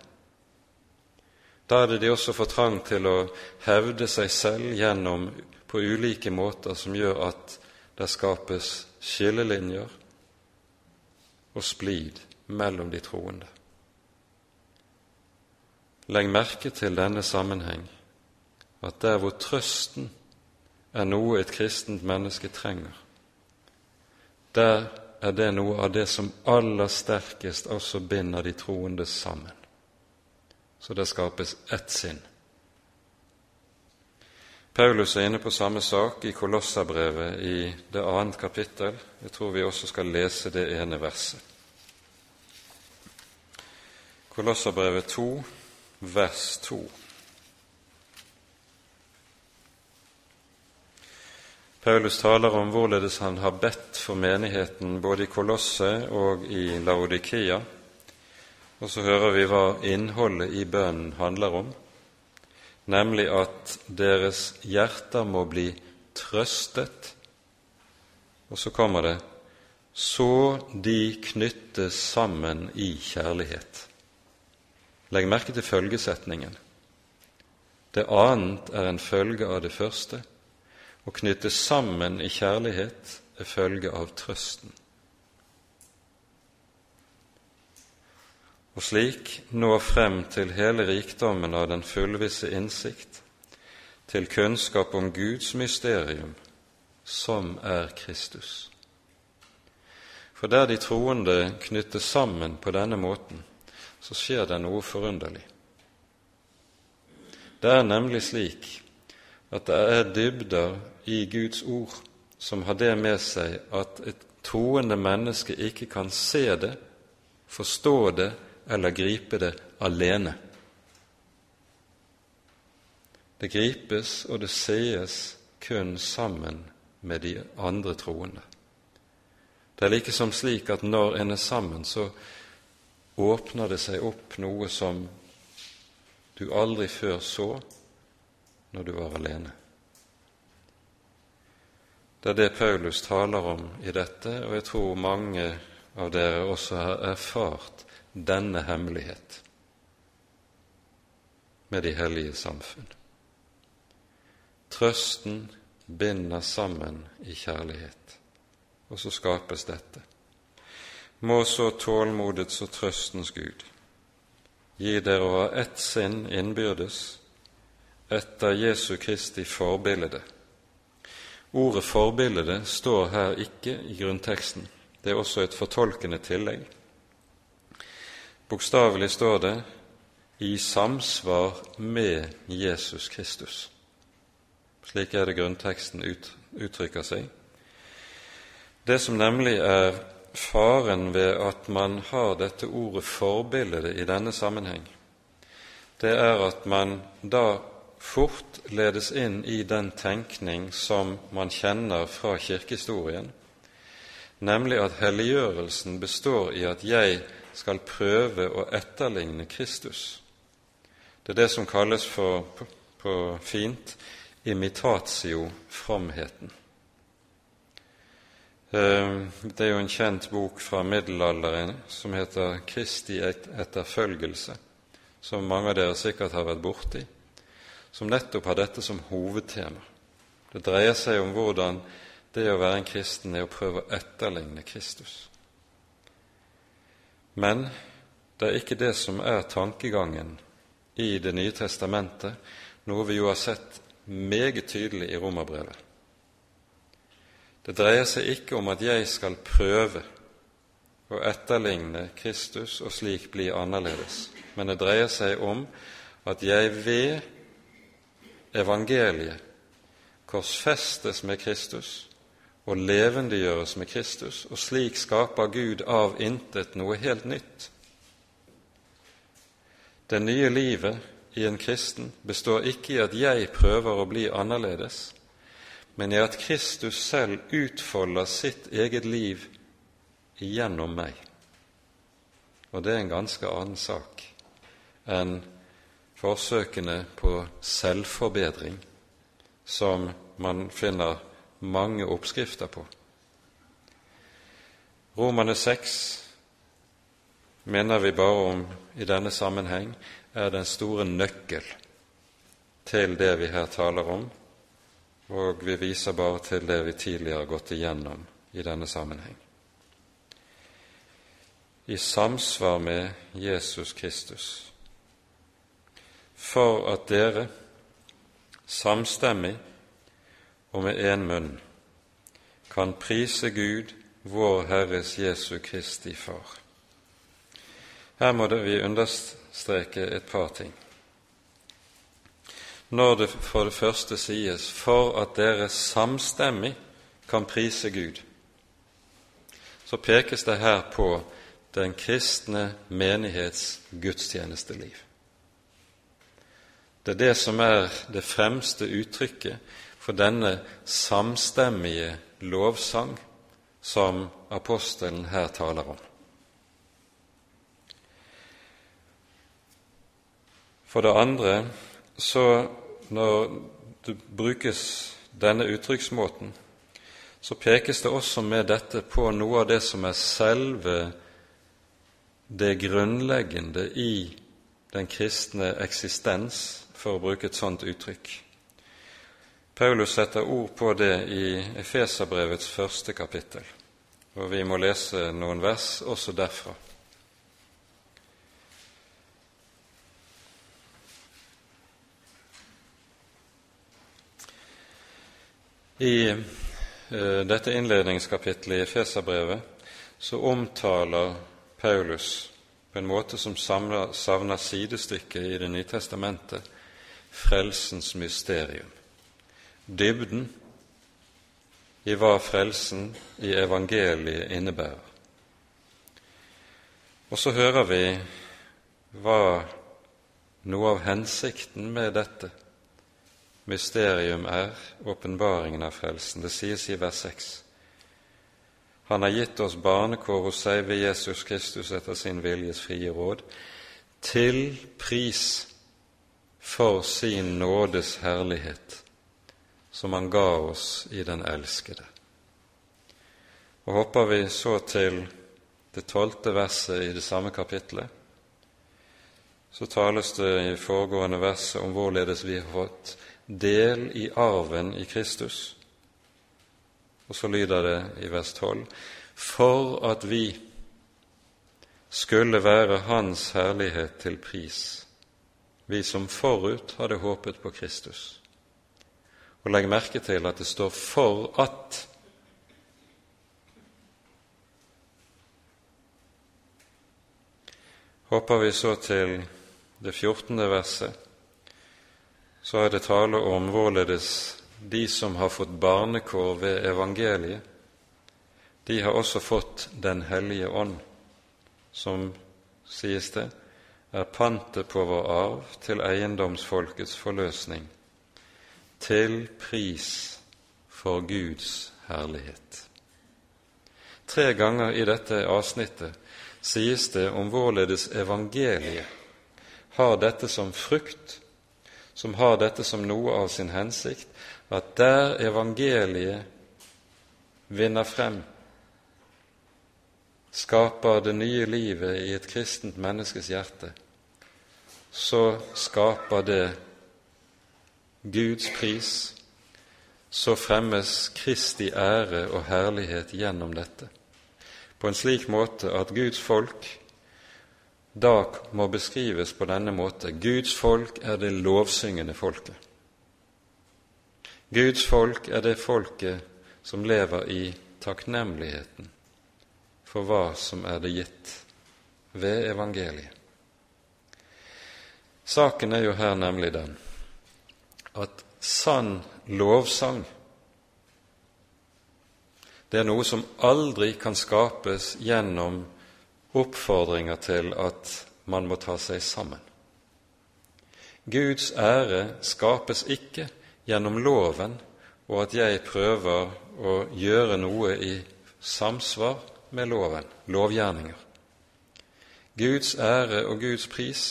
da det de også for trang til å hevde seg selv gjennom på ulike måter som gjør at det skapes skillelinjer og splid mellom de troende. Legg merke til denne sammenheng, at der hvor trøsten er noe et kristent menneske trenger, der er det noe av det som aller sterkest også binder de troende sammen så det skapes ett sinn. Paulus er inne på samme sak i Kolossabrevet i det annet kapittel. Jeg tror vi også skal lese det ene verset. Kolossabrevet 2, vers 2. Paulus taler om hvorledes han har bedt for menigheten både i Kolosse og i Laodikia og så hører vi hva innholdet i bønnen handler om, nemlig at deres hjerter må bli trøstet. Og så kommer det så de knyttes sammen i kjærlighet. Legg merke til følgesetningen. Det annet er en følge av det første. Å knyttes sammen i kjærlighet er følge av trøsten. Og slik nå frem til hele rikdommen av den fullvisse innsikt, til kunnskap om Guds mysterium, som er Kristus. For der de troende knyttes sammen på denne måten, så skjer det noe forunderlig. Det er nemlig slik at det er dybder i Guds ord som har det med seg at et troende menneske ikke kan se det, forstå det eller gripe det alene. Det gripes og det sees kun sammen med de andre troende. Det er likesom slik at når en er sammen, så åpner det seg opp noe som du aldri før så når du var alene. Det er det Paulus taler om i dette, og jeg tror mange av dere også har erfart denne hemmelighet med de hellige samfunn. Trøsten binder sammen i kjærlighet, og så skapes dette. Må så tålmodets og trøstens Gud gi dere å ha ett sinn innbyrdes etter Jesu Kristi forbilde. Ordet 'forbilde' står her ikke i grunnteksten. Det er også et fortolkende tillegg. Bokstavelig står det i samsvar med Jesus Kristus. Slik er det grunnteksten ut, uttrykker seg. Det som nemlig er faren ved at man har dette ordet forbilde i denne sammenheng, det er at man da fort ledes inn i den tenkning som man kjenner fra kirkehistorien, nemlig at helliggjørelsen består i at jeg skal prøve å etterligne Kristus. Det er det som kalles for, på, på fint imitatio-fromheten. Eh, det er jo en kjent bok fra middelalderen som heter 'Kristi etterfølgelse', som mange av dere sikkert har vært borti, som nettopp har dette som hovedtema. Det dreier seg om hvordan det å være en kristen er å prøve å etterligne Kristus. Men det er ikke det som er tankegangen i Det nye testamentet, noe vi jo har sett meget tydelig i romerbrevet. Det dreier seg ikke om at jeg skal prøve å etterligne Kristus og slik bli annerledes, men det dreier seg om at jeg ved evangeliet korsfestes med Kristus og levendegjøres med Kristus, og slik skaper Gud av intet noe helt nytt. Det nye livet i en kristen består ikke i at jeg prøver å bli annerledes, men i at Kristus selv utfolder sitt eget liv gjennom meg. Og det er en ganske annen sak enn forsøkene på selvforbedring som man finner mange oppskrifter på. Romane 6 mener vi bare om i denne sammenheng er den store nøkkel til det vi her taler om, og vi viser bare til det vi tidligere har gått igjennom i denne sammenheng. I samsvar med Jesus Kristus, for at dere samstemmig og med én munn kan prise Gud, vår Herres Jesu Kristi Far. Her må vi understreke et par ting. Når det for det første sies 'for at dere samstemmig kan prise Gud', så pekes det her på den kristne menighets gudstjenesteliv. Det er det som er det fremste uttrykket for denne samstemmige lovsang som apostelen her taler om. For det andre, så når det brukes denne uttrykksmåten, så pekes det også med dette på noe av det som er selve det grunnleggende i den kristne eksistens, for å bruke et sånt uttrykk. Paulus setter ord på det i Efeserbrevets første kapittel, og vi må lese noen vers også derfra. I eh, dette innledningskapittelet i Efeserbrevet så omtaler Paulus på en måte som savner sidestykket i Det nye testamentet, frelsens mysterium dybden i hva frelsen i evangeliet innebærer. Og så hører vi hva noe av hensikten med dette mysterium er, åpenbaringen av frelsen. Det sies i vers 6. Han har gitt oss barnekår hos seg ved Jesus Kristus etter sin viljes frie råd, til pris for sin nådes herlighet som Han ga oss i den elskede. Og hopper vi så til det tolvte verset i det samme kapitlet, så tales det i foregående verset om hvorledes vi har fått del i arven i Kristus. Og så lyder det i vers 12.: For at vi skulle være Hans herlighet til pris, vi som forut hadde håpet på Kristus. Og legg merke til at det står 'for at'. Hopper vi så til det 14. verset, så er det tale om hvorledes de som har fått barnekår ved evangeliet, de har også fått Den hellige ånd, som, sies det, er pantet på vår arv til eiendomsfolkets forløsning, til pris for Guds herlighet. Tre ganger i dette avsnittet sies det om vårledes evangeliet har dette som frukt, som har dette som noe av sin hensikt, at der evangeliet vinner frem, skaper det nye livet i et kristent menneskes hjerte, så skaper det Guds pris, så fremmes Kristi ære og herlighet gjennom dette, på en slik måte at Guds folk da må beskrives på denne måte. Guds folk er det lovsyngende folket. Guds folk er det folket som lever i takknemligheten for hva som er det gitt ved evangeliet. Saken er jo her nemlig den at sann lovsang det er noe som aldri kan skapes gjennom oppfordringer til at man må ta seg sammen. Guds ære skapes ikke gjennom loven og at jeg prøver å gjøre noe i samsvar med loven, lovgjerninger. Guds ære og Guds pris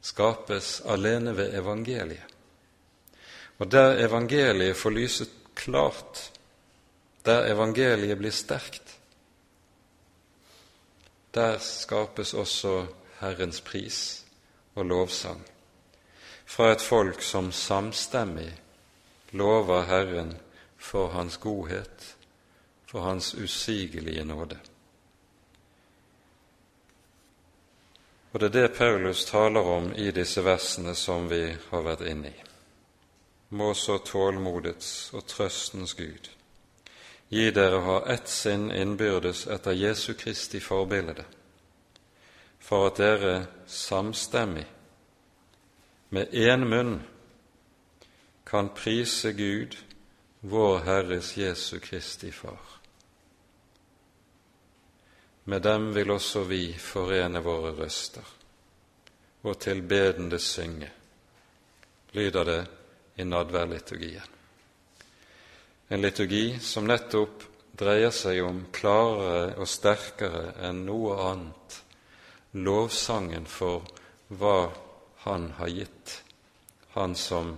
skapes alene ved evangeliet. Og der evangeliet får lyse klart, der evangeliet blir sterkt, der skapes også Herrens pris og lovsang fra et folk som samstemmig lover Herren for Hans godhet, for Hans usigelige nåde. Og det er det Paulus taler om i disse versene som vi har vært inne i. Må så tålmodets og trøstens Gud gi dere å ha ett sinn innbyrdes etter Jesu Kristi forbilde, for at dere samstemmig med én munn kan prise Gud, vår Herres Jesu Kristi Far. Med dem vil også vi forene våre røster og tilbedende synge, lyder det i nadværliturgien. En liturgi som nettopp dreier seg om klarere og sterkere enn noe annet lovsangen for hva Han har gitt, Han som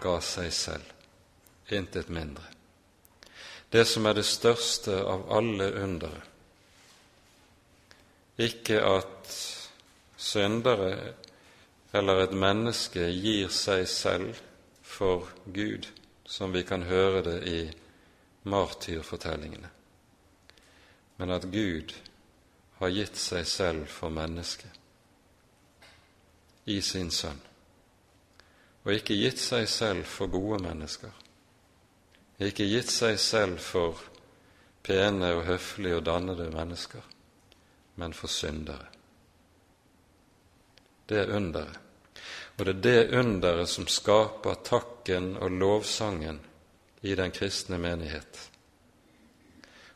ga seg selv, intet mindre. Det som er det største av alle undere, ikke at syndere eller et menneske gir seg selv for Gud, som vi kan høre det i martyrfortellingene, men at Gud har gitt seg selv for mennesket i sin Sønn, og ikke gitt seg selv for gode mennesker, ikke gitt seg selv for pene og høflige og dannede mennesker, men for syndere. Det er underet. Og det er det underet som skaper takken og lovsangen i den kristne menighet,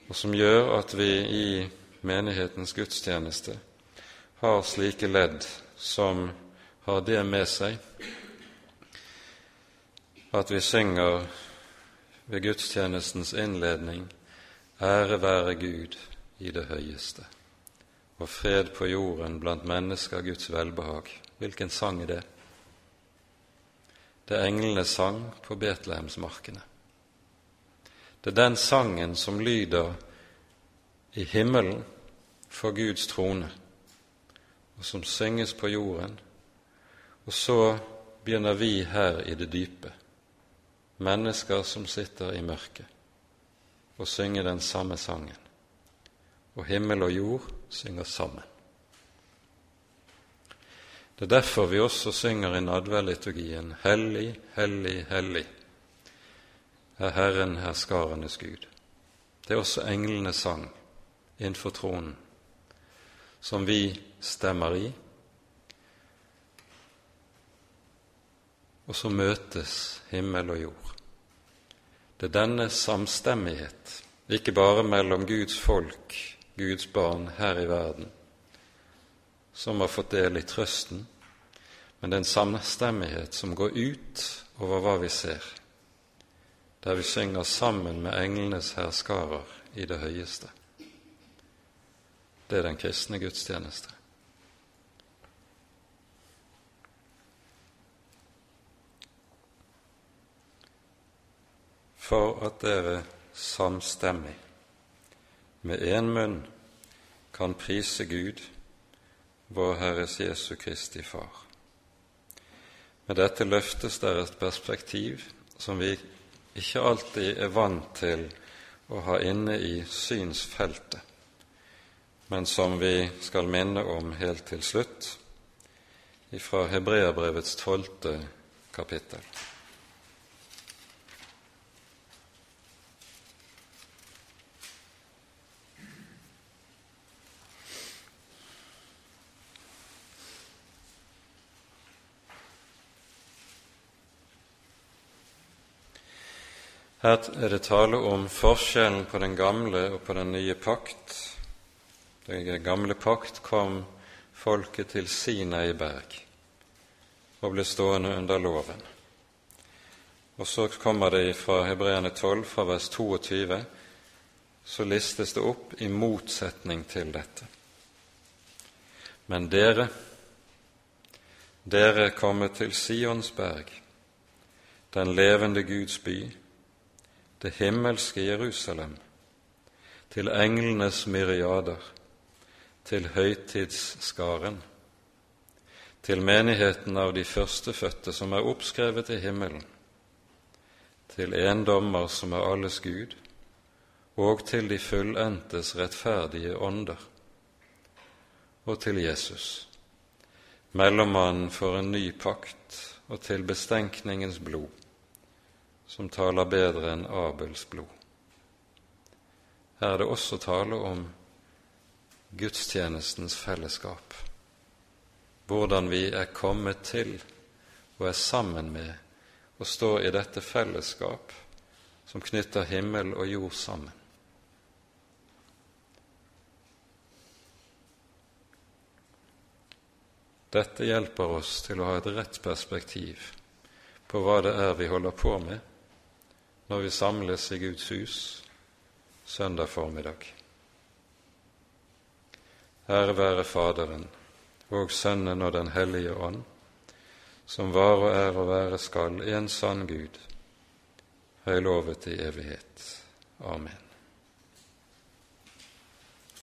og som gjør at vi i menighetens gudstjeneste har slike ledd som har det med seg at vi synger ved gudstjenestens innledning Ære være Gud i det høyeste og fred på jorden blant mennesker Guds velbehag. Hvilken sang er det? Det englenes sang på Betlehemsmarkene. Det er den sangen som lyder i himmelen for Guds trone, og som synges på jorden. Og så begynner vi her i det dype, mennesker som sitter i mørket, og synger den samme sangen og himmel og jord synger sammen. Det er derfor vi også synger i nadværliturgien Hellig, hellig, hellig er Herren herskarenes Gud. Det er også englenes sang innenfor tronen, som vi stemmer i, og så møtes himmel og jord. Det er denne samstemmighet, ikke bare mellom Guds folk, Guds barn her i verden, som har fått del i trøsten, men det er en samstemmighet som går ut over hva vi ser, der vi synger sammen med englenes herskarer i det høyeste. Det er den kristne gudstjeneste. For at dere samstemmig med én munn kan prise Gud, vår Herres Jesu Kristi Far. Med dette løftes der et perspektiv som vi ikke alltid er vant til å ha inne i synsfeltet, men som vi skal minne om helt til slutt, fra Hebreabrevets tolvte kapittel. Her er det tale om forskjellen på den gamle og på den nye pakt. Den gamle pakt kom folket til Sinai berg og ble stående under loven. Og så kommer det fra Hebreerne 12, fra vers 22, så listes det opp i motsetning til dette. Men dere, dere er kommet til Sionsberg, den levende Guds by, det himmelske Jerusalem, til englenes myriader, til høytidsskaren, til menigheten av de førstefødte som er oppskrevet i himmelen, til en dommer som er alles Gud, og til de fullendtes rettferdige ånder, og til Jesus, mellommannen for en ny pakt og til bestenkningens blod som taler bedre enn Abels blod. Her er det også tale om gudstjenestens fellesskap, hvordan vi er kommet til og er sammen med og står i dette fellesskap som knytter himmel og jord sammen. Dette hjelper oss til å ha et rett perspektiv på hva det er vi holder på med, når vi samles i Guds hus søndag formiddag. Ære være Faderen og Sønnen og Den hellige ånd, som var og er og være skal en sann Gud, høylovet i evighet. Amen.